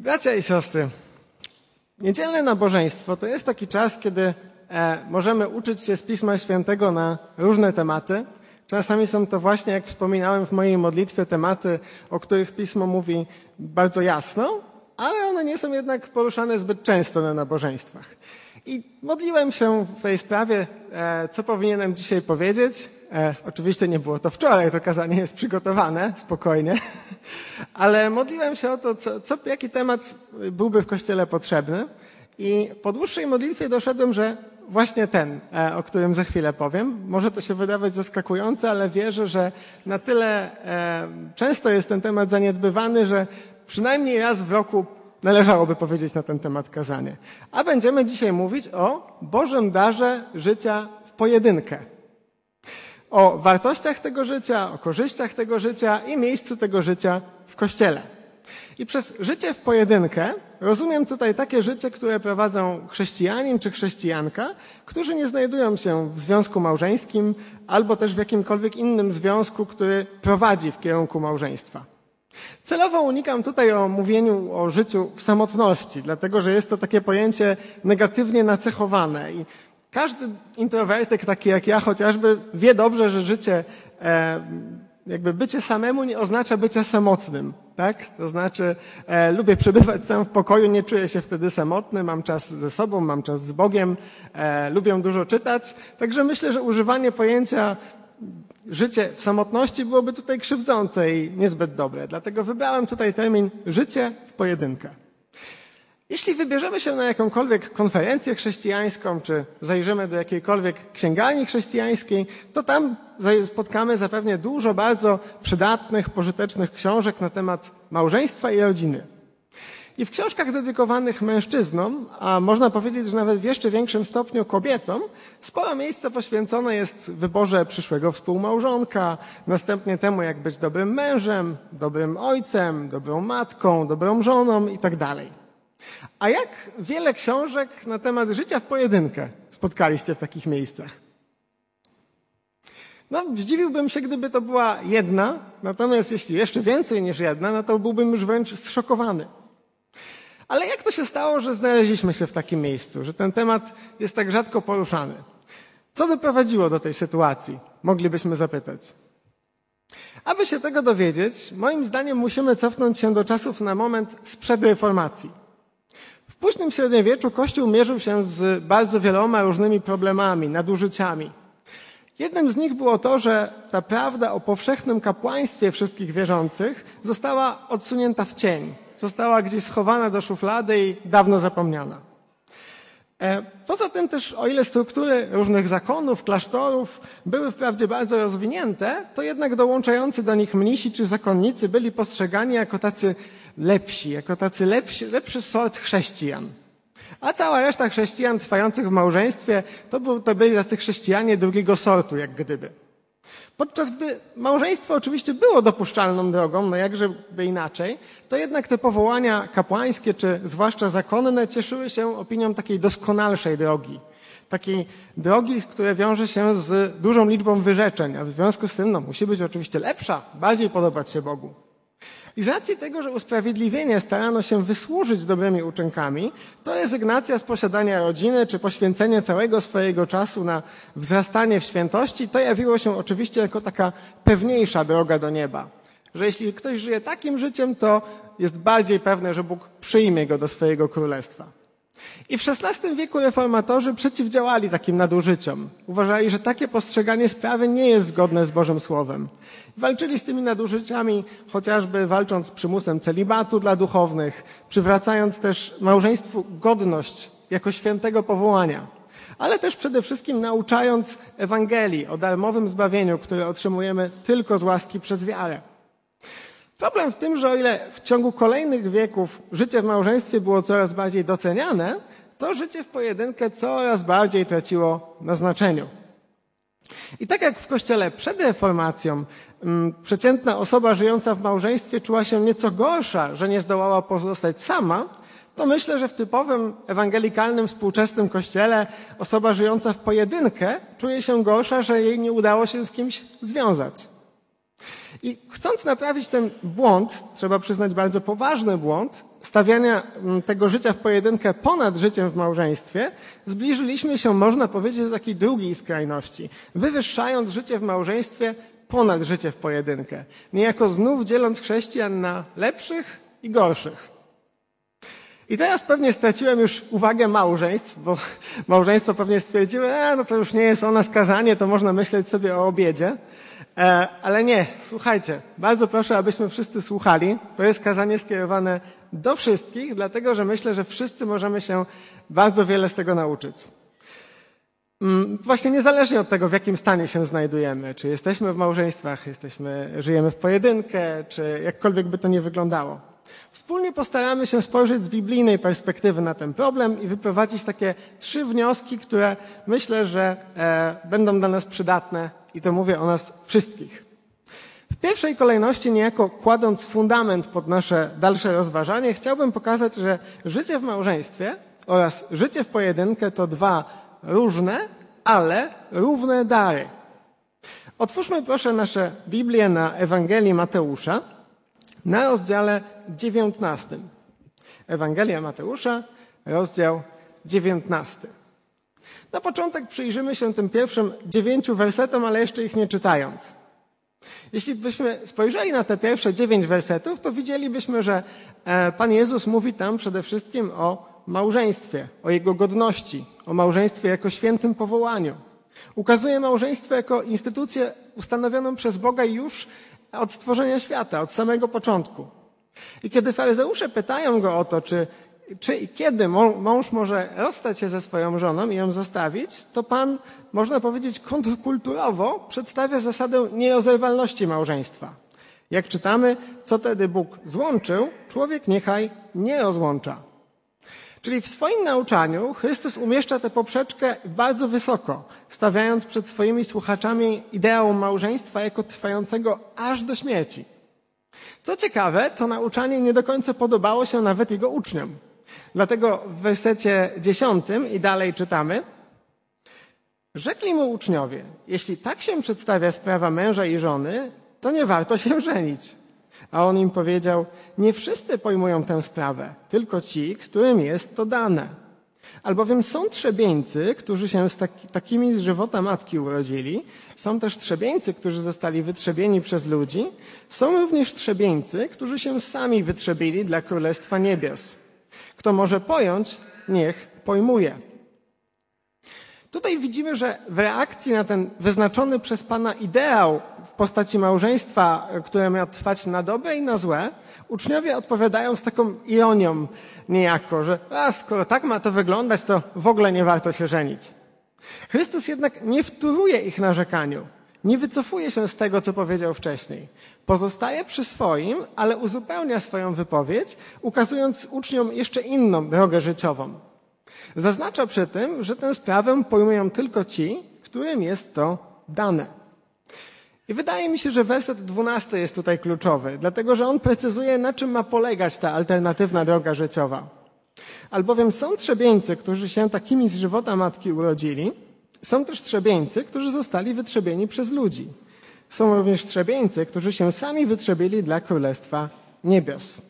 Bracia i siostry, niedzielne nabożeństwo to jest taki czas, kiedy e, możemy uczyć się z Pisma Świętego na różne tematy. Czasami są to właśnie, jak wspominałem w mojej modlitwie, tematy, o których Pismo mówi bardzo jasno, ale one nie są jednak poruszane zbyt często na nabożeństwach. I modliłem się w tej sprawie, e, co powinienem dzisiaj powiedzieć. E, oczywiście nie było to wczoraj, to kazanie jest przygotowane, spokojnie, ale modliłem się o to, co, co, jaki temat byłby w Kościele potrzebny. I po dłuższej modlitwie doszedłem, że właśnie ten, e, o którym za chwilę powiem. Może to się wydawać zaskakujące, ale wierzę, że na tyle często jest ten temat zaniedbywany, że przynajmniej raz w roku należałoby powiedzieć na ten temat kazanie. A będziemy dzisiaj mówić o Bożym darze życia w pojedynkę. O wartościach tego życia, o korzyściach tego życia i miejscu tego życia w Kościele. I przez życie w pojedynkę rozumiem tutaj takie życie, które prowadzą chrześcijanin czy chrześcijanka, którzy nie znajdują się w związku małżeńskim albo też w jakimkolwiek innym związku, który prowadzi w kierunku małżeństwa. Celowo unikam tutaj o mówieniu o życiu w samotności, dlatego że jest to takie pojęcie negatywnie nacechowane i każdy introwertyk, taki jak ja chociażby, wie dobrze, że życie, e, jakby bycie samemu nie oznacza bycia samotnym. Tak? To znaczy, e, lubię przebywać sam w pokoju, nie czuję się wtedy samotny, mam czas ze sobą, mam czas z Bogiem, e, lubię dużo czytać. Także myślę, że używanie pojęcia życie w samotności byłoby tutaj krzywdzące i niezbyt dobre. Dlatego wybrałem tutaj termin życie w pojedynkę. Jeśli wybierzemy się na jakąkolwiek konferencję chrześcijańską, czy zajrzymy do jakiejkolwiek księgarni chrześcijańskiej, to tam spotkamy zapewne dużo bardzo przydatnych, pożytecznych książek na temat małżeństwa i rodziny. I w książkach dedykowanych mężczyznom, a można powiedzieć, że nawet w jeszcze większym stopniu kobietom, sporo miejsca poświęcone jest wyborze przyszłego współmałżonka, następnie temu, jak być dobrym mężem, dobrym ojcem, dobrą matką, dobrą żoną itd. Tak a jak wiele książek na temat życia w pojedynkę spotkaliście w takich miejscach? No, zdziwiłbym się, gdyby to była jedna, natomiast jeśli jeszcze więcej niż jedna, no to byłbym już wręcz zszokowany. Ale jak to się stało, że znaleźliśmy się w takim miejscu, że ten temat jest tak rzadko poruszany? Co doprowadziło do tej sytuacji? Moglibyśmy zapytać. Aby się tego dowiedzieć, moim zdaniem musimy cofnąć się do czasów na moment sprzed reformacji. W późnym średniowieczu Kościół mierzył się z bardzo wieloma różnymi problemami, nadużyciami. Jednym z nich było to, że ta prawda o powszechnym kapłaństwie wszystkich wierzących została odsunięta w cień została gdzieś schowana do szuflady i dawno zapomniana. E, poza tym też, o ile struktury różnych zakonów, klasztorów były wprawdzie bardzo rozwinięte, to jednak dołączający do nich mnisi czy zakonnicy byli postrzegani jako tacy lepsi, jako tacy lepsi, lepszy sort chrześcijan. A cała reszta chrześcijan trwających w małżeństwie to, był, to byli tacy chrześcijanie drugiego sortu, jak gdyby. Podczas gdy małżeństwo oczywiście było dopuszczalną drogą, no jakżeby inaczej, to jednak te powołania kapłańskie, czy zwłaszcza zakonne, cieszyły się opinią takiej doskonalszej drogi. Takiej drogi, która wiąże się z dużą liczbą wyrzeczeń, a w związku z tym no, musi być oczywiście lepsza, bardziej podobać się Bogu. I z racji tego, że usprawiedliwienie starano się wysłużyć dobrymi uczynkami, to rezygnacja z posiadania rodziny czy poświęcenie całego swojego czasu na wzrastanie w świętości, to jawiło się oczywiście jako taka pewniejsza droga do nieba. Że jeśli ktoś żyje takim życiem, to jest bardziej pewne, że Bóg przyjmie go do swojego królestwa. I w XVI wieku reformatorzy przeciwdziałali takim nadużyciom. Uważali, że takie postrzeganie sprawy nie jest zgodne z Bożym Słowem. Walczyli z tymi nadużyciami, chociażby walcząc z przymusem celibatu dla duchownych, przywracając też małżeństwu godność jako świętego powołania, ale też przede wszystkim nauczając Ewangelii o darmowym zbawieniu, które otrzymujemy tylko z łaski przez wiarę. Problem w tym, że o ile w ciągu kolejnych wieków życie w małżeństwie było coraz bardziej doceniane, to życie w pojedynkę coraz bardziej traciło na znaczeniu. I tak jak w kościele przed reformacją mm, przeciętna osoba żyjąca w małżeństwie czuła się nieco gorsza, że nie zdołała pozostać sama, to myślę, że w typowym ewangelikalnym współczesnym kościele osoba żyjąca w pojedynkę czuje się gorsza, że jej nie udało się z kimś związać. I chcąc naprawić ten błąd, trzeba przyznać bardzo poważny błąd, stawiania mm, tego życia w pojedynkę ponad życiem w małżeństwie, zbliżyliśmy się, można powiedzieć, do takiej drugiej skrajności, wywyższając życie w małżeństwie ponad życie w pojedynkę. Niejako znów dzieląc chrześcijan na lepszych i gorszych. I teraz pewnie straciłem już uwagę małżeństw, bo małżeństwo pewnie stwierdziły, e, no to już nie jest ona skazanie, to można myśleć sobie o obiedzie. E, ale nie, słuchajcie, bardzo proszę, abyśmy wszyscy słuchali. To jest kazanie skierowane do wszystkich, dlatego że myślę, że wszyscy możemy się bardzo wiele z tego nauczyć. Mm, właśnie niezależnie od tego, w jakim stanie się znajdujemy, czy jesteśmy w małżeństwach, jesteśmy, żyjemy w pojedynkę, czy jakkolwiek by to nie wyglądało. Wspólnie postaramy się spojrzeć z biblijnej perspektywy na ten problem i wyprowadzić takie trzy wnioski, które myślę, że e, będą dla nas przydatne i to mówię o nas wszystkich. W pierwszej kolejności, niejako kładąc fundament pod nasze dalsze rozważanie, chciałbym pokazać, że życie w małżeństwie oraz życie w pojedynkę to dwa różne, ale równe dary. Otwórzmy proszę nasze Biblię na Ewangelii Mateusza na rozdziale 19. Ewangelia Mateusza, rozdział 19. Na początek przyjrzymy się tym pierwszym dziewięciu wersetom, ale jeszcze ich nie czytając. Jeśli byśmy spojrzeli na te pierwsze dziewięć wersetów, to widzielibyśmy, że e, Pan Jezus mówi tam przede wszystkim o małżeństwie, o jego godności, o małżeństwie jako świętym powołaniu. Ukazuje małżeństwo jako instytucję ustanowioną przez Boga już od stworzenia świata, od samego początku. I kiedy faryzeusze pytają go o to, czy, czy kiedy mąż może rozstać się ze swoją żoną i ją zostawić, to Pan, można powiedzieć, kontrkulturowo przedstawia zasadę nierozerwalności małżeństwa. Jak czytamy, co tedy Bóg złączył, człowiek niechaj nie rozłącza. Czyli w swoim nauczaniu Chrystus umieszcza tę poprzeczkę bardzo wysoko, stawiając przed swoimi słuchaczami ideał małżeństwa jako trwającego aż do śmierci. Co ciekawe, to nauczanie nie do końca podobało się nawet jego uczniom. Dlatego w wersecie dziesiątym i dalej czytamy, Rzekli mu uczniowie, jeśli tak się przedstawia sprawa męża i żony, to nie warto się żenić. A on im powiedział, nie wszyscy pojmują tę sprawę, tylko ci, którym jest to dane. Albowiem są trzebieńcy, którzy się z taki, takimi z żywota matki urodzili, są też trzebieńcy, którzy zostali wytrzebieni przez ludzi, są również trzebieńcy, którzy się sami wytrzebili dla Królestwa Niebios. Kto może pojąć, niech pojmuje. Tutaj widzimy, że w reakcji na ten wyznaczony przez Pana ideał w postaci małżeństwa, które miało trwać na dobre i na złe, uczniowie odpowiadają z taką ironią niejako, że a, skoro tak ma to wyglądać, to w ogóle nie warto się żenić. Chrystus jednak nie wtóruje ich narzekaniu, nie wycofuje się z tego, co powiedział wcześniej. Pozostaje przy swoim, ale uzupełnia swoją wypowiedź, ukazując uczniom jeszcze inną drogę życiową. Zaznacza przy tym, że tę sprawę pojmują tylko ci, którym jest to dane. I wydaje mi się, że werset dwunasty jest tutaj kluczowy, dlatego że on precyzuje, na czym ma polegać ta alternatywna droga życiowa. Albowiem są trzebieńcy, którzy się takimi z żywota matki urodzili, są też trzebieńcy, którzy zostali wytrzebieni przez ludzi. Są również trzebieńcy, którzy się sami wytrzebili dla Królestwa Niebios.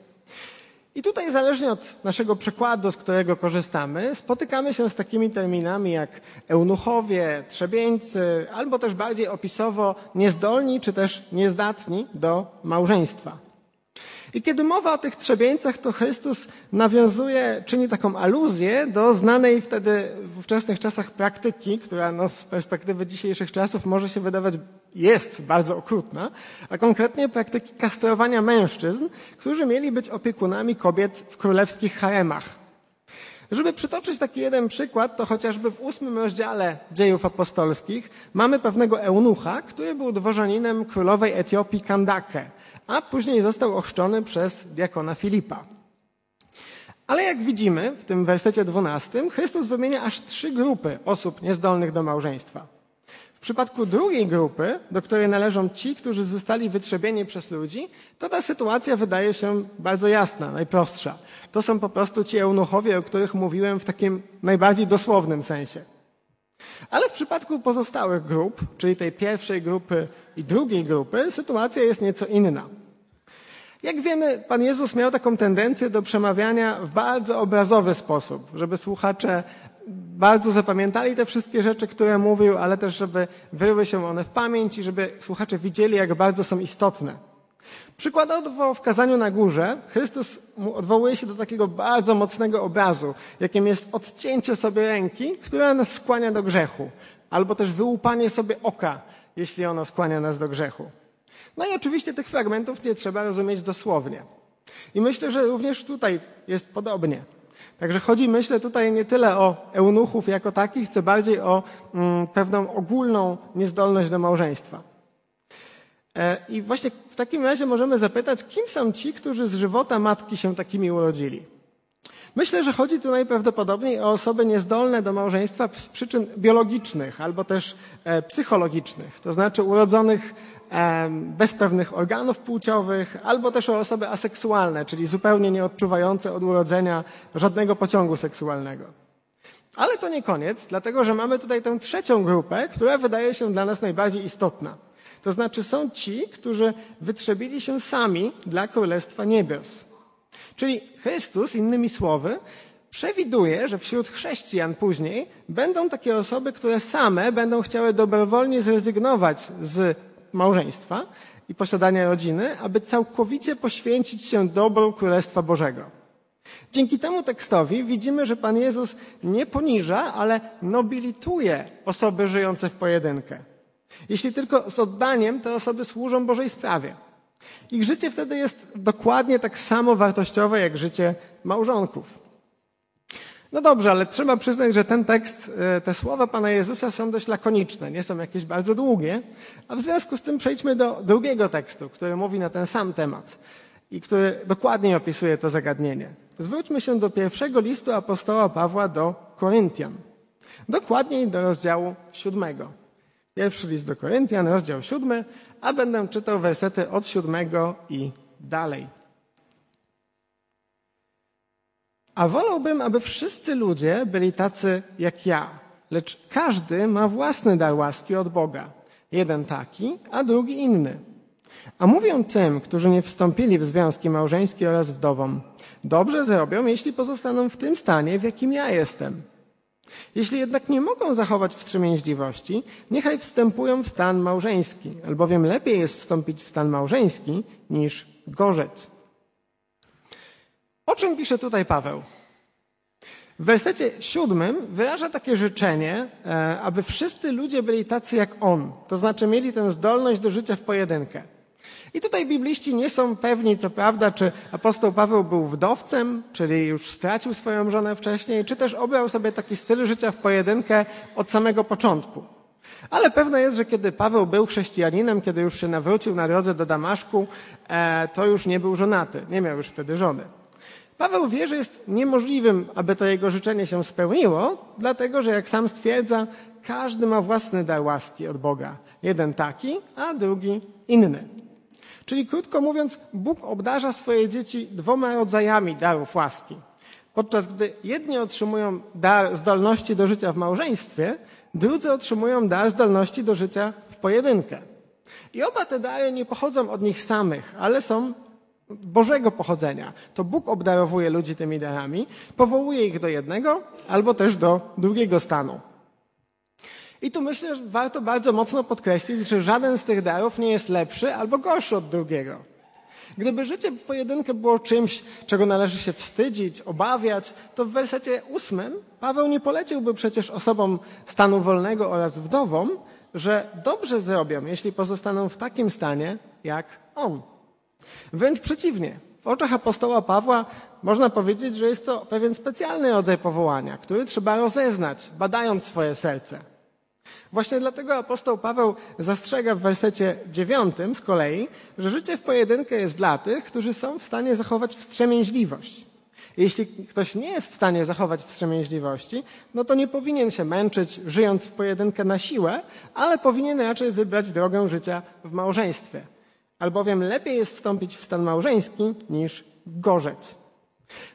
I tutaj, zależnie od naszego przekładu, z którego korzystamy, spotykamy się z takimi terminami jak eunuchowie, trzebieńcy, albo też bardziej opisowo niezdolni czy też niezdatni do małżeństwa. I kiedy mowa o tych trzebieńcach, to Chrystus nawiązuje, czyni taką aluzję do znanej wtedy w ówczesnych czasach praktyki, która no, z perspektywy dzisiejszych czasów może się wydawać jest bardzo okrutna, a konkretnie praktyki kastrowania mężczyzn, którzy mieli być opiekunami kobiet w królewskich haremach. Żeby przytoczyć taki jeden przykład, to chociażby w ósmym rozdziale dziejów apostolskich mamy pewnego eunucha, który był dworzaninem królowej Etiopii Kandake a później został ochrzczony przez diakona Filipa. Ale jak widzimy w tym wersecie 12, Chrystus wymienia aż trzy grupy osób niezdolnych do małżeństwa. Przypadku drugiej grupy, do której należą ci, którzy zostali wytrzebieni przez ludzi, to ta sytuacja wydaje się bardzo jasna, najprostsza. To są po prostu ci eunuchowie, o których mówiłem w takim najbardziej dosłownym sensie. Ale w przypadku pozostałych grup, czyli tej pierwszej grupy i drugiej grupy sytuacja jest nieco inna. Jak wiemy, Pan Jezus miał taką tendencję do przemawiania w bardzo obrazowy sposób, żeby słuchacze bardzo zapamiętali te wszystkie rzeczy, które mówił, ale też, żeby wyły się one w pamięć i żeby słuchacze widzieli, jak bardzo są istotne. Przykładowo w kazaniu na górze Chrystus odwołuje się do takiego bardzo mocnego obrazu, jakim jest odcięcie sobie ręki, która nas skłania do grzechu, albo też wyłupanie sobie oka, jeśli ono skłania nas do grzechu. No i oczywiście tych fragmentów nie trzeba rozumieć dosłownie. I myślę, że również tutaj jest podobnie. Także chodzi, myślę, tutaj nie tyle o eunuchów jako takich, co bardziej o mm, pewną ogólną niezdolność do małżeństwa. E, I właśnie w takim razie możemy zapytać, kim są ci, którzy z żywota matki się takimi urodzili? Myślę, że chodzi tu najprawdopodobniej o osoby niezdolne do małżeństwa z przyczyn biologicznych albo też e, psychologicznych, to znaczy urodzonych bez pewnych organów płciowych, albo też o osoby aseksualne, czyli zupełnie nie odczuwające od urodzenia żadnego pociągu seksualnego. Ale to nie koniec, dlatego że mamy tutaj tę trzecią grupę, która wydaje się dla nas najbardziej istotna. To znaczy są ci, którzy wytrzebili się sami dla Królestwa Niebios. Czyli Chrystus, innymi słowy, przewiduje, że wśród chrześcijan później będą takie osoby, które same będą chciały dobrowolnie zrezygnować z małżeństwa i posiadania rodziny, aby całkowicie poświęcić się dobru Królestwa Bożego. Dzięki temu tekstowi widzimy, że Pan Jezus nie poniża, ale nobilituje osoby żyjące w pojedynkę. Jeśli tylko z oddaniem te osoby służą Bożej sprawie. Ich życie wtedy jest dokładnie tak samo wartościowe jak życie małżonków. No dobrze, ale trzeba przyznać, że ten tekst, e, te słowa Pana Jezusa są dość lakoniczne, nie są jakieś bardzo długie, a w związku z tym przejdźmy do drugiego tekstu, który mówi na ten sam temat i który dokładnie opisuje to zagadnienie. Zwróćmy się do pierwszego listu apostoła Pawła do Koryntian. Dokładniej do rozdziału siódmego. Pierwszy list do Koryntian, rozdział siódmy, a będę czytał wersety od siódmego i dalej. A wolałbym, aby wszyscy ludzie byli tacy jak ja, lecz każdy ma własny dar łaski od Boga. Jeden taki, a drugi inny. A mówią tym, którzy nie wstąpili w związki małżeńskie oraz wdowom, dobrze zrobią, jeśli pozostaną w tym stanie, w jakim ja jestem. Jeśli jednak nie mogą zachować wstrzemięźliwości, niechaj wstępują w stan małżeński, albowiem lepiej jest wstąpić w stan małżeński niż gorzec. O czym pisze tutaj Paweł? W wersecie siódmym wyraża takie życzenie, e, aby wszyscy ludzie byli tacy jak on, to znaczy mieli tę zdolność do życia w pojedynkę. I tutaj bibliści nie są pewni, co prawda, czy apostoł Paweł był wdowcem, czyli już stracił swoją żonę wcześniej, czy też obrał sobie taki styl życia w pojedynkę od samego początku. Ale pewne jest, że kiedy Paweł był chrześcijaninem, kiedy już się nawrócił na drodze do Damaszku, e, to już nie był żonaty, nie miał już wtedy żony. Paweł wie, że jest niemożliwym, aby to jego życzenie się spełniło, dlatego że jak sam stwierdza, każdy ma własny dar łaski od Boga. Jeden taki, a drugi inny. Czyli krótko mówiąc, Bóg obdarza swoje dzieci dwoma rodzajami darów łaski. Podczas gdy jedni otrzymują dar zdolności do życia w małżeństwie, drudzy otrzymują dar zdolności do życia w pojedynkę. I oba te dary nie pochodzą od nich samych, ale są Bożego pochodzenia. To Bóg obdarowuje ludzi tymi darami, powołuje ich do jednego albo też do drugiego stanu. I tu myślę, że warto bardzo mocno podkreślić, że żaden z tych darów nie jest lepszy albo gorszy od drugiego. Gdyby życie w pojedynkę było czymś, czego należy się wstydzić, obawiać, to w wersecie ósmym Paweł nie poleciłby przecież osobom stanu wolnego oraz wdowom, że dobrze zrobią, jeśli pozostaną w takim stanie jak on. Wręcz przeciwnie. W oczach apostoła Pawła można powiedzieć, że jest to pewien specjalny rodzaj powołania, który trzeba rozeznać, badając swoje serce. Właśnie dlatego apostoł Paweł zastrzega w wersecie dziewiątym z kolei, że życie w pojedynkę jest dla tych, którzy są w stanie zachować wstrzemięźliwość. Jeśli ktoś nie jest w stanie zachować wstrzemięźliwości, no to nie powinien się męczyć, żyjąc w pojedynkę na siłę, ale powinien raczej wybrać drogę życia w małżeństwie albowiem lepiej jest wstąpić w stan małżeński niż gorzeć.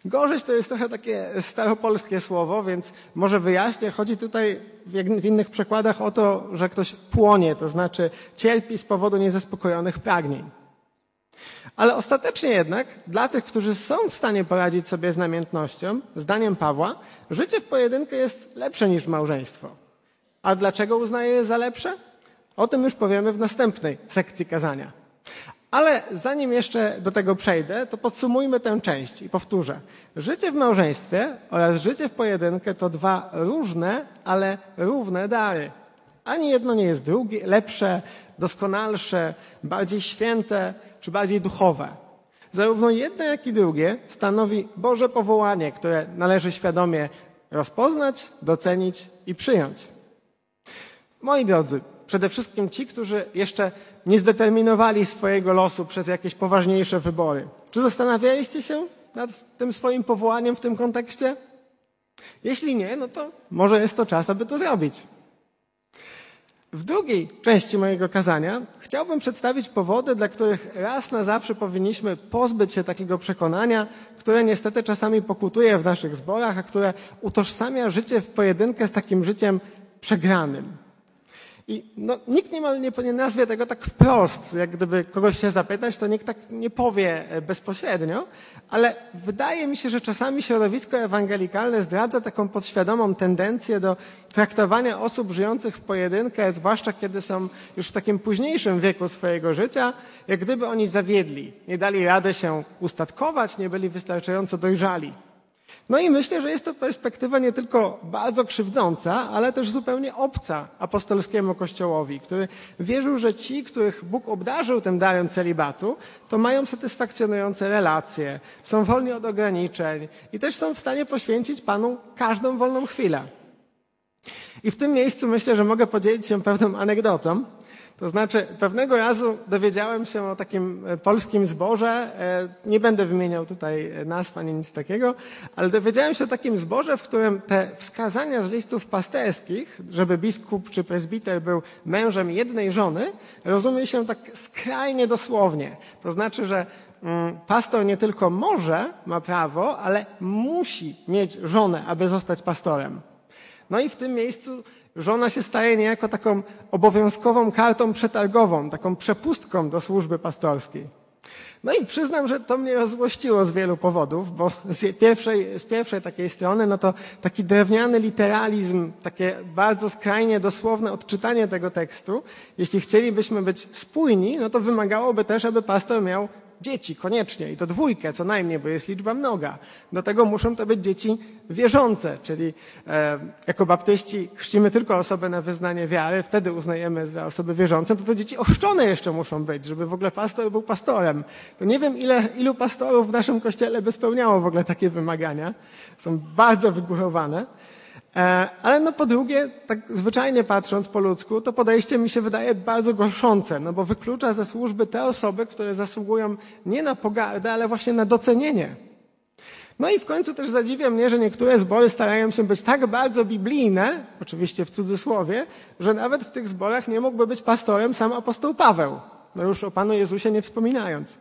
Gorzyć to jest trochę takie staropolskie słowo, więc może wyjaśnię. Chodzi tutaj w innych przekładach o to, że ktoś płonie, to znaczy cierpi z powodu niezaspokojonych pragnień. Ale ostatecznie jednak dla tych, którzy są w stanie poradzić sobie z namiętnością, zdaniem Pawła, życie w pojedynkę jest lepsze niż małżeństwo. A dlaczego uznaje je za lepsze? O tym już powiemy w następnej sekcji kazania. Ale zanim jeszcze do tego przejdę, to podsumujmy tę część i powtórzę. Życie w małżeństwie oraz życie w pojedynkę to dwa różne, ale równe dary. Ani jedno nie jest drugie, lepsze, doskonalsze, bardziej święte czy bardziej duchowe. Zarówno jedno, jak i drugie stanowi Boże powołanie, które należy świadomie rozpoznać, docenić i przyjąć. Moi drodzy, przede wszystkim ci, którzy jeszcze nie zdeterminowali swojego losu przez jakieś poważniejsze wybory. Czy zastanawialiście się nad tym swoim powołaniem w tym kontekście? Jeśli nie, no to może jest to czas, aby to zrobić. W drugiej części mojego kazania chciałbym przedstawić powody, dla których raz na zawsze powinniśmy pozbyć się takiego przekonania, które niestety czasami pokutuje w naszych zborach, a które utożsamia życie w pojedynkę z takim życiem przegranym. I no, nikt niemal nie, nie nazwie tego tak wprost. Jak gdyby kogoś się zapytać, to nikt tak nie powie e, bezpośrednio, ale wydaje mi się, że czasami środowisko ewangelikalne zdradza taką podświadomą tendencję do traktowania osób żyjących w pojedynkę, zwłaszcza kiedy są już w takim późniejszym wieku swojego życia, jak gdyby oni zawiedli, nie dali rady się ustatkować, nie byli wystarczająco dojrzali. No i myślę, że jest to perspektywa nie tylko bardzo krzywdząca, ale też zupełnie obca apostolskiemu Kościołowi, który wierzył, że ci, których Bóg obdarzył tym darem celibatu, to mają satysfakcjonujące relacje, są wolni od ograniczeń i też są w stanie poświęcić Panu każdą wolną chwilę. I w tym miejscu myślę, że mogę podzielić się pewną anegdotą, to znaczy, pewnego razu dowiedziałem się o takim e, polskim zborze, e, nie będę wymieniał tutaj e, nazw ani nic takiego, ale dowiedziałem się o takim zborze, w którym te wskazania z listów pasterskich, żeby biskup czy prezbiter był mężem jednej żony, rozumie się tak skrajnie dosłownie. To znaczy, że mm, pastor nie tylko może, ma prawo, ale musi mieć żonę, aby zostać pastorem. No i w tym miejscu żona się staje niejako taką obowiązkową kartą przetargową, taką przepustką do służby pastorskiej. No i przyznam, że to mnie rozłościło z wielu powodów, bo z pierwszej, z pierwszej takiej strony, no to taki drewniany literalizm, takie bardzo skrajnie dosłowne odczytanie tego tekstu, jeśli chcielibyśmy być spójni, no to wymagałoby też, aby pastor miał dzieci, koniecznie, i to dwójkę co najmniej, bo jest liczba mnoga. Do tego muszą to być dzieci wierzące, czyli e, jako baptyści chrzcimy tylko osobę na wyznanie wiary, wtedy uznajemy za osoby wierzące, to to dzieci ochrzczone jeszcze muszą być, żeby w ogóle pastor był pastorem. To nie wiem, ile, ilu pastorów w naszym kościele by spełniało w ogóle takie wymagania. Są bardzo wygórowane. E, ale no po drugie, tak zwyczajnie patrząc po ludzku, to podejście mi się wydaje bardzo gorszące, no bo wyklucza ze służby te osoby, które zasługują nie na pogardę, ale właśnie na docenienie. No i w końcu też zadziwia mnie, że niektóre zbory starają się być tak bardzo biblijne, oczywiście w cudzysłowie, że nawet w tych zborach nie mógłby być pastorem sam apostoł Paweł. No już o Panu Jezusie nie wspominając.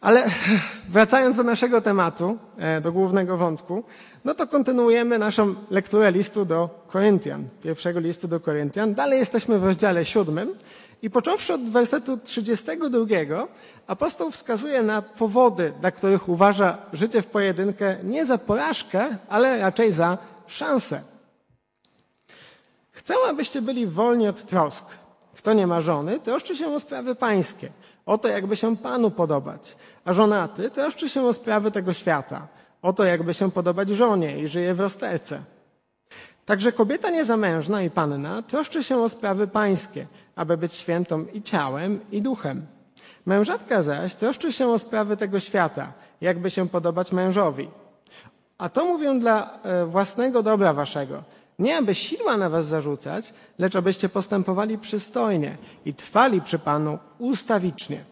Ale wracając do naszego tematu, e, do głównego wątku, no to kontynuujemy naszą lekturę listu do Koryntian, pierwszego listu do Koryntian. Dalej jesteśmy w rozdziale siódmym i począwszy od wersetu 32, apostoł wskazuje na powody, dla których uważa życie w pojedynkę nie za porażkę, ale raczej za szansę. Chcę, abyście byli wolni od trosk. Kto nie ma żony, troszczy się o sprawy pańskie, o to, jakby się Panu podobać, a żonaty troszczy się o sprawy tego świata – o to, jakby się podobać żonie i żyje w rozterce. Także kobieta niezamężna i panna troszczy się o sprawy pańskie, aby być świętą i ciałem, i duchem. Mężatka zaś troszczy się o sprawy tego świata, jakby się podobać mężowi. A to mówię dla e, własnego dobra waszego. Nie aby siła na was zarzucać, lecz abyście postępowali przystojnie i trwali przy Panu ustawicznie.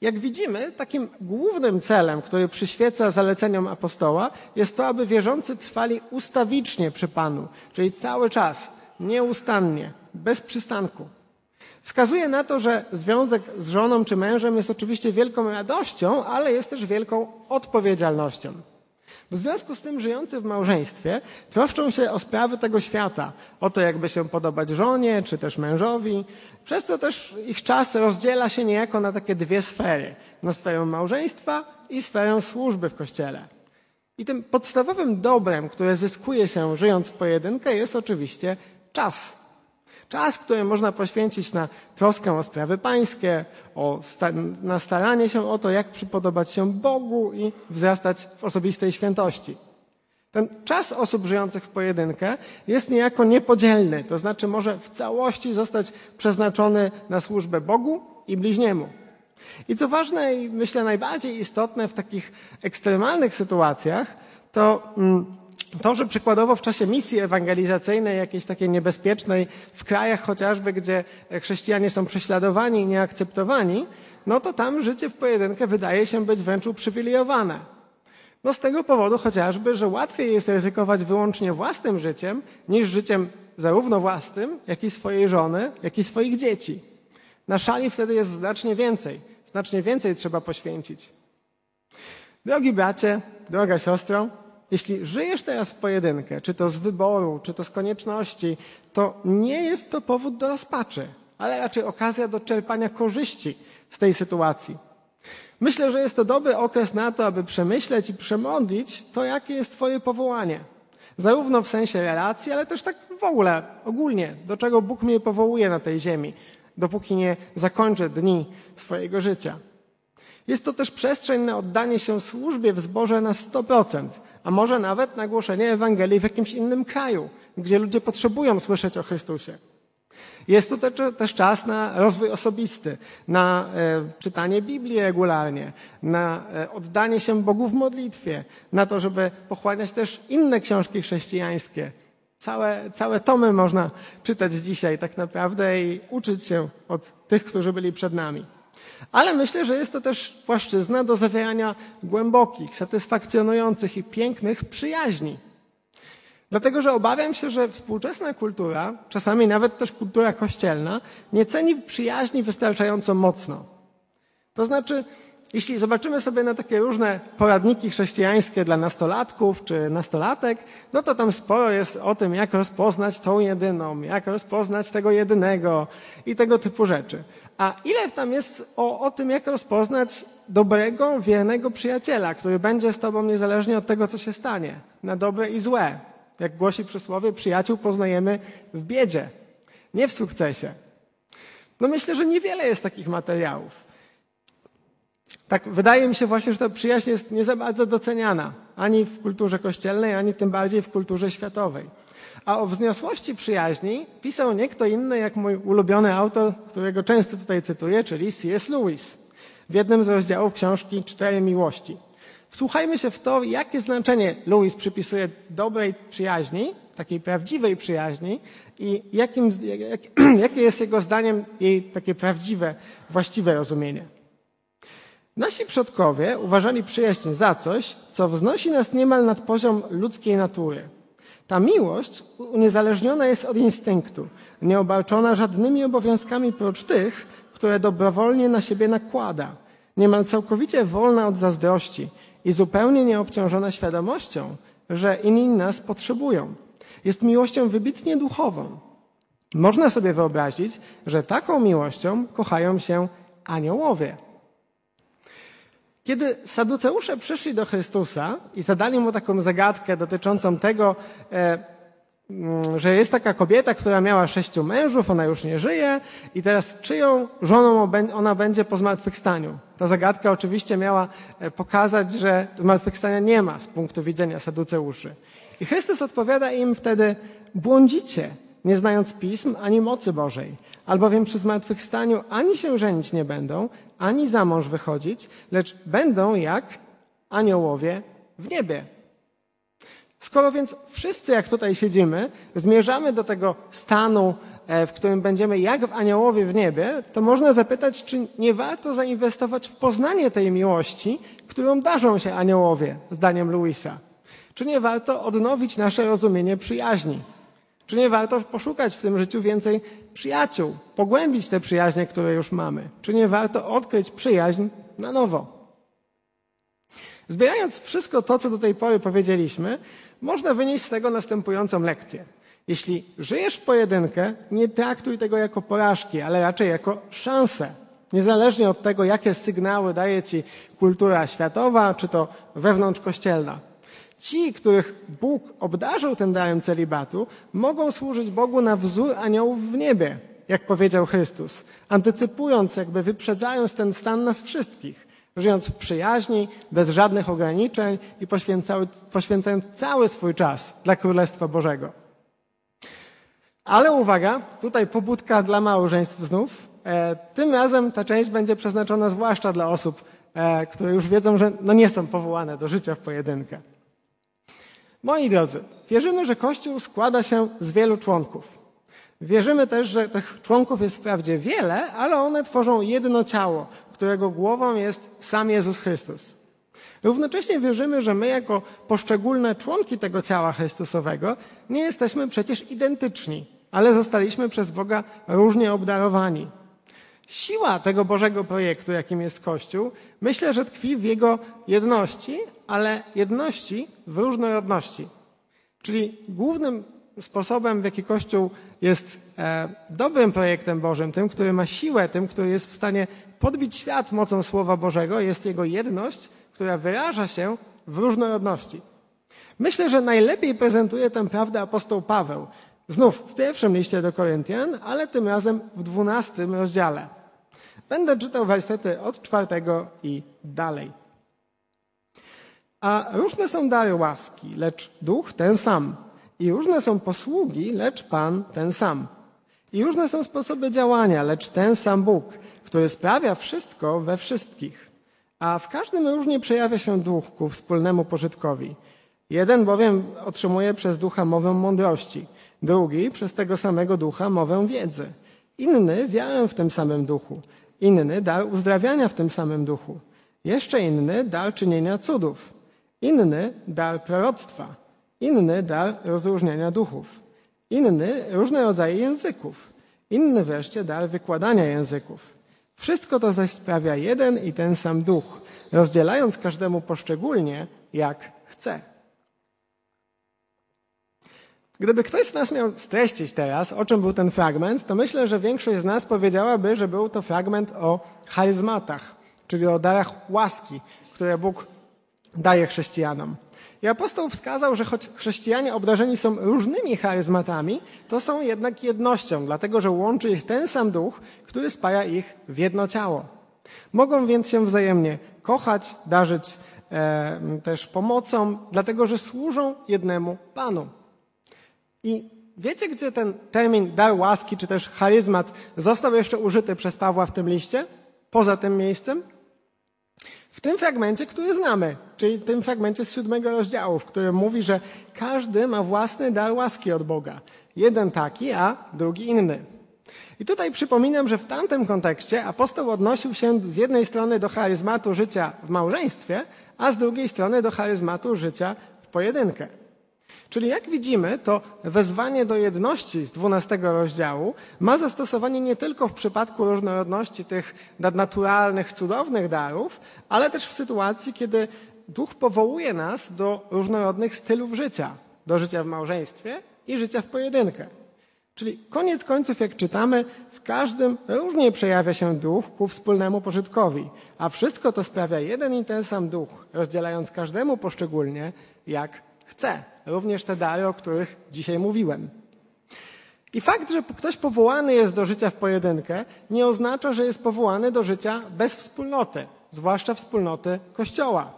Jak widzimy, takim głównym celem, który przyświeca zaleceniom apostoła, jest to, aby wierzący trwali ustawicznie przy Panu, czyli cały czas, nieustannie, bez przystanku. Wskazuje na to, że związek z żoną czy mężem jest oczywiście wielką radością, ale jest też wielką odpowiedzialnością. W związku z tym żyjący w małżeństwie troszczą się o sprawy tego świata, o to, jakby się podobać żonie czy też mężowi, przez co też ich czas rozdziela się niejako na takie dwie sfery: na sferę małżeństwa i sferę służby w kościele. I tym podstawowym dobrem, które zyskuje się żyjąc w pojedynkę, jest oczywiście czas. Czas, który można poświęcić na troskę o sprawy pańskie, o sta na staranie się o to, jak przypodobać się Bogu i wzrastać w osobistej świętości. Ten czas osób żyjących w pojedynkę jest niejako niepodzielny, to znaczy może w całości zostać przeznaczony na służbę Bogu i bliźniemu. I co ważne i myślę najbardziej istotne w takich ekstremalnych sytuacjach, to mm, to, że przykładowo w czasie misji ewangelizacyjnej, jakiejś takiej niebezpiecznej, w krajach chociażby, gdzie chrześcijanie są prześladowani i nieakceptowani, no to tam życie w pojedynkę wydaje się być wręcz uprzywilejowane. No z tego powodu chociażby, że łatwiej jest ryzykować wyłącznie własnym życiem, niż życiem zarówno własnym, jak i swojej żony, jak i swoich dzieci. Na szali wtedy jest znacznie więcej. Znacznie więcej trzeba poświęcić. Drogi bracie, droga siostro, jeśli żyjesz teraz pojedynkę, czy to z wyboru, czy to z konieczności, to nie jest to powód do rozpaczy, ale raczej okazja do czerpania korzyści z tej sytuacji. Myślę, że jest to dobry okres na to, aby przemyśleć i przemodlić to, jakie jest Twoje powołanie. Zarówno w sensie relacji, ale też tak w ogóle, ogólnie, do czego Bóg mnie powołuje na tej ziemi, dopóki nie zakończę dni swojego życia. Jest to też przestrzeń na oddanie się służbie w zborze na 100%, a może nawet na głoszenie Ewangelii w jakimś innym kraju, gdzie ludzie potrzebują słyszeć o Chrystusie. Jest to też czas na rozwój osobisty, na e, czytanie Biblii regularnie, na e, oddanie się Bogu w modlitwie, na to, żeby pochłaniać też inne książki chrześcijańskie. Całe, całe tomy można czytać dzisiaj tak naprawdę i uczyć się od tych, którzy byli przed nami. Ale myślę, że jest to też płaszczyzna do zawierania głębokich, satysfakcjonujących i pięknych przyjaźni. Dlatego, że obawiam się, że współczesna kultura, czasami nawet też kultura kościelna, nie ceni przyjaźni wystarczająco mocno. To znaczy, jeśli zobaczymy sobie na takie różne poradniki chrześcijańskie dla nastolatków czy nastolatek, no to tam sporo jest o tym, jak rozpoznać tą jedyną, jak rozpoznać tego jedynego i tego typu rzeczy. A ile tam jest o, o tym, jak rozpoznać dobrego, wiernego przyjaciela, który będzie z tobą niezależnie od tego, co się stanie, na dobre i złe. Jak głosi przysłowie, przyjaciół poznajemy w biedzie, nie w sukcesie. No myślę, że niewiele jest takich materiałów. Tak wydaje mi się właśnie, że ta przyjaźń jest nie za bardzo doceniana ani w kulturze kościelnej, ani tym bardziej w kulturze światowej. A o wzniosłości przyjaźni pisał nie kto inny jak mój ulubiony autor, którego często tutaj cytuję, czyli C.S. Lewis w jednym z rozdziałów książki Cztery Miłości. Wsłuchajmy się w to, jakie znaczenie Lewis przypisuje dobrej przyjaźni, takiej prawdziwej przyjaźni i jakim, jak, jakie jest jego zdaniem jej takie prawdziwe, właściwe rozumienie. Nasi przodkowie uważali przyjaźń za coś, co wznosi nas niemal nad poziom ludzkiej natury – ta miłość uniezależniona jest od instynktu, nieobarczona żadnymi obowiązkami prócz tych, które dobrowolnie na siebie nakłada, niemal całkowicie wolna od zazdrości i zupełnie nieobciążona świadomością, że inni nas potrzebują. Jest miłością wybitnie duchową. Można sobie wyobrazić, że taką miłością kochają się aniołowie. Kiedy Saduceusze przyszli do Chrystusa i zadali mu taką zagadkę dotyczącą tego, e, mm, że jest taka kobieta, która miała sześciu mężów, ona już nie żyje i teraz czyją żoną ona będzie po zmartwychwstaniu. Ta zagadka oczywiście miała e, pokazać, że zmartwychwstania nie ma z punktu widzenia Saduceuszy. I Chrystus odpowiada im wtedy, błądzicie, nie znając pism ani mocy Bożej albowiem przy zmartwychwstaniu ani się żenić nie będą, ani za mąż wychodzić, lecz będą jak aniołowie w niebie. Skoro więc wszyscy, jak tutaj siedzimy, zmierzamy do tego stanu, e, w którym będziemy jak w aniołowie w niebie, to można zapytać, czy nie warto zainwestować w poznanie tej miłości, którą darzą się aniołowie, zdaniem Luisa. Czy nie warto odnowić nasze rozumienie przyjaźni? Czy nie warto poszukać w tym życiu więcej przyjaciół, pogłębić te przyjaźnie, które już mamy? Czy nie warto odkryć przyjaźń na nowo? Zbierając wszystko to, co do tej pory powiedzieliśmy, można wynieść z tego następującą lekcję. Jeśli żyjesz w pojedynkę, nie traktuj tego jako porażki, ale raczej jako szansę. Niezależnie od tego, jakie sygnały daje ci kultura światowa, czy to wewnątrzkościelna. Ci, których Bóg obdarzył tym darem celibatu, mogą służyć Bogu na wzór aniołów w niebie, jak powiedział Chrystus, antycypując, jakby wyprzedzając ten stan nas wszystkich, żyjąc w przyjaźni, bez żadnych ograniczeń i poświęcając cały swój czas dla Królestwa Bożego. Ale uwaga, tutaj pobudka dla małżeństw znów. E, tym razem ta część będzie przeznaczona zwłaszcza dla osób, e, które już wiedzą, że no nie są powołane do życia w pojedynkę. Moi drodzy, wierzymy, że Kościół składa się z wielu członków. Wierzymy też, że tych członków jest wprawdzie wiele, ale one tworzą jedno ciało, którego głową jest sam Jezus Chrystus. Równocześnie wierzymy, że my, jako poszczególne członki tego ciała Chrystusowego, nie jesteśmy przecież identyczni, ale zostaliśmy przez Boga różnie obdarowani. Siła tego Bożego projektu, jakim jest Kościół, myślę, że tkwi w jego jedności, ale jedności w różnorodności. Czyli głównym sposobem, w jaki Kościół jest e, dobrym projektem Bożym, tym, który ma siłę, tym, który jest w stanie podbić świat mocą Słowa Bożego, jest jego jedność, która wyraża się w różnorodności. Myślę, że najlepiej prezentuje tę prawdę apostoł Paweł. Znów w pierwszym liście do Koryntian, ale tym razem w dwunastym rozdziale. Będę czytał wersety od czwartego i dalej. A różne są dary łaski, lecz duch ten sam. I różne są posługi, lecz Pan ten sam. I różne są sposoby działania, lecz ten sam Bóg, który sprawia wszystko we wszystkich. A w każdym różnie przejawia się duch ku wspólnemu pożytkowi. Jeden bowiem otrzymuje przez ducha mowę mądrości, drugi przez tego samego ducha mowę wiedzy, inny wiarę w tym samym duchu, inny dar uzdrawiania w tym samym duchu, jeszcze inny dar czynienia cudów, inny dar proroctwa, inny dar rozróżniania duchów, inny różne rodzaje języków, inny wreszcie dar wykładania języków. Wszystko to zaś sprawia jeden i ten sam duch, rozdzielając każdemu poszczególnie, jak chce. Gdyby ktoś z nas miał streścić teraz, o czym był ten fragment, to myślę, że większość z nas powiedziałaby, że był to fragment o charyzmatach, czyli o darach łaski, które Bóg daje chrześcijanom. I apostoł wskazał, że choć chrześcijanie obdarzeni są różnymi charyzmatami, to są jednak jednością, dlatego że łączy ich ten sam duch, który spaja ich w jedno ciało. Mogą więc się wzajemnie kochać, darzyć e, też pomocą, dlatego że służą jednemu Panu. I wiecie, gdzie ten termin dar łaski, czy też charyzmat został jeszcze użyty przez Pawła w tym liście? Poza tym miejscem? W tym fragmencie, który znamy, czyli w tym fragmencie z siódmego rozdziału, w którym mówi, że każdy ma własny dar łaski od Boga. Jeden taki, a drugi inny. I tutaj przypominam, że w tamtym kontekście apostoł odnosił się z jednej strony do charyzmatu życia w małżeństwie, a z drugiej strony do charyzmatu życia w pojedynkę. Czyli jak widzimy, to wezwanie do jedności z 12 rozdziału ma zastosowanie nie tylko w przypadku różnorodności tych nadnaturalnych, cudownych darów, ale też w sytuacji, kiedy Duch powołuje nas do różnorodnych stylów życia, do życia w małżeństwie i życia w pojedynkę. Czyli koniec końców, jak czytamy, w każdym różnie przejawia się duch ku wspólnemu pożytkowi, a wszystko to sprawia jeden i ten sam duch, rozdzielając każdemu poszczególnie, jak chce. Również te dary, o których dzisiaj mówiłem. I fakt, że ktoś powołany jest do życia w pojedynkę, nie oznacza, że jest powołany do życia bez wspólnoty, zwłaszcza wspólnoty Kościoła.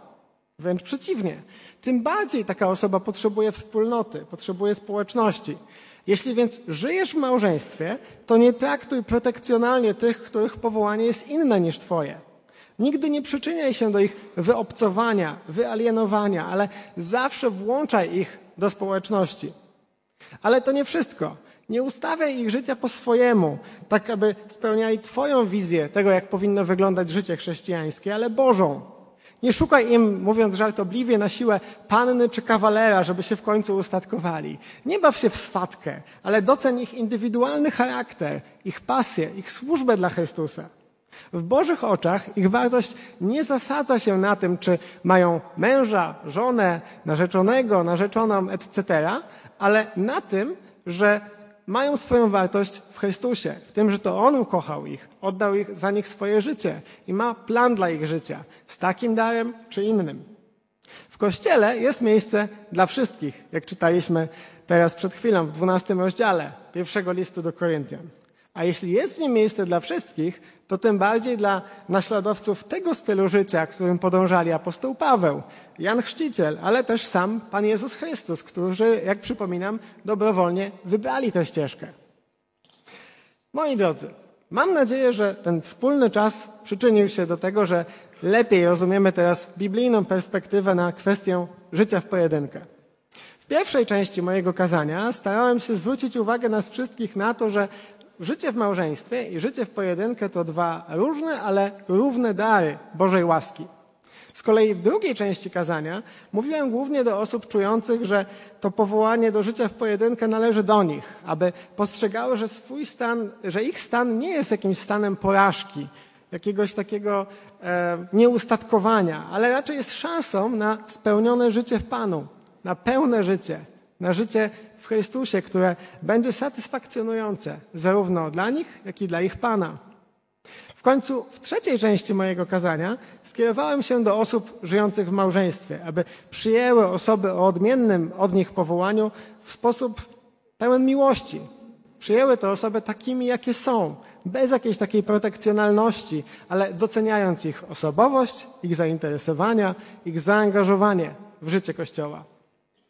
Wręcz przeciwnie. Tym bardziej taka osoba potrzebuje wspólnoty, potrzebuje społeczności. Jeśli więc żyjesz w małżeństwie, to nie traktuj protekcjonalnie tych, których powołanie jest inne niż Twoje. Nigdy nie przyczyniaj się do ich wyobcowania, wyalienowania, ale zawsze włączaj ich do społeczności. Ale to nie wszystko. Nie ustawiaj ich życia po swojemu, tak aby spełniali Twoją wizję tego, jak powinno wyglądać życie chrześcijańskie, ale Bożą. Nie szukaj im, mówiąc żartobliwie, na siłę panny czy kawalera, żeby się w końcu ustatkowali. Nie baw się w swatkę, ale doceń ich indywidualny charakter, ich pasję, ich służbę dla Chrystusa. W Bożych oczach ich wartość nie zasadza się na tym, czy mają męża, żonę, narzeczonego, narzeczoną, etc., ale na tym, że mają swoją wartość w Chrystusie, w tym, że to On ukochał ich, oddał ich, za nich swoje życie i ma plan dla ich życia z takim darem czy innym. W Kościele jest miejsce dla wszystkich, jak czytaliśmy teraz przed chwilą w 12 rozdziale pierwszego listu do Koryntian. A jeśli jest w nim miejsce dla wszystkich, to tym bardziej dla naśladowców tego stylu życia, którym podążali apostoł Paweł, Jan Chrzciciel, ale też sam Pan Jezus Chrystus, którzy, jak przypominam, dobrowolnie wybrali tę ścieżkę. Moi drodzy, mam nadzieję, że ten wspólny czas przyczynił się do tego, że lepiej rozumiemy teraz biblijną perspektywę na kwestię życia w pojedynkę. W pierwszej części mojego kazania starałem się zwrócić uwagę nas wszystkich na to, że życie w małżeństwie i życie w pojedynkę to dwa różne, ale równe dary Bożej łaski. Z kolei w drugiej części kazania mówiłem głównie do osób czujących, że to powołanie do życia w pojedynkę należy do nich, aby postrzegały, że swój stan, że ich stan nie jest jakimś stanem porażki, jakiegoś takiego e, nieustatkowania, ale raczej jest szansą na spełnione życie w Panu, na pełne życie, na życie w Chrystusie, które będzie satysfakcjonujące zarówno dla nich, jak i dla ich Pana. W końcu w trzeciej części mojego kazania skierowałem się do osób żyjących w małżeństwie, aby przyjęły osoby o odmiennym od nich powołaniu w sposób pełen miłości. Przyjęły te osoby takimi, jakie są, bez jakiejś takiej protekcjonalności, ale doceniając ich osobowość, ich zainteresowania, ich zaangażowanie w życie Kościoła.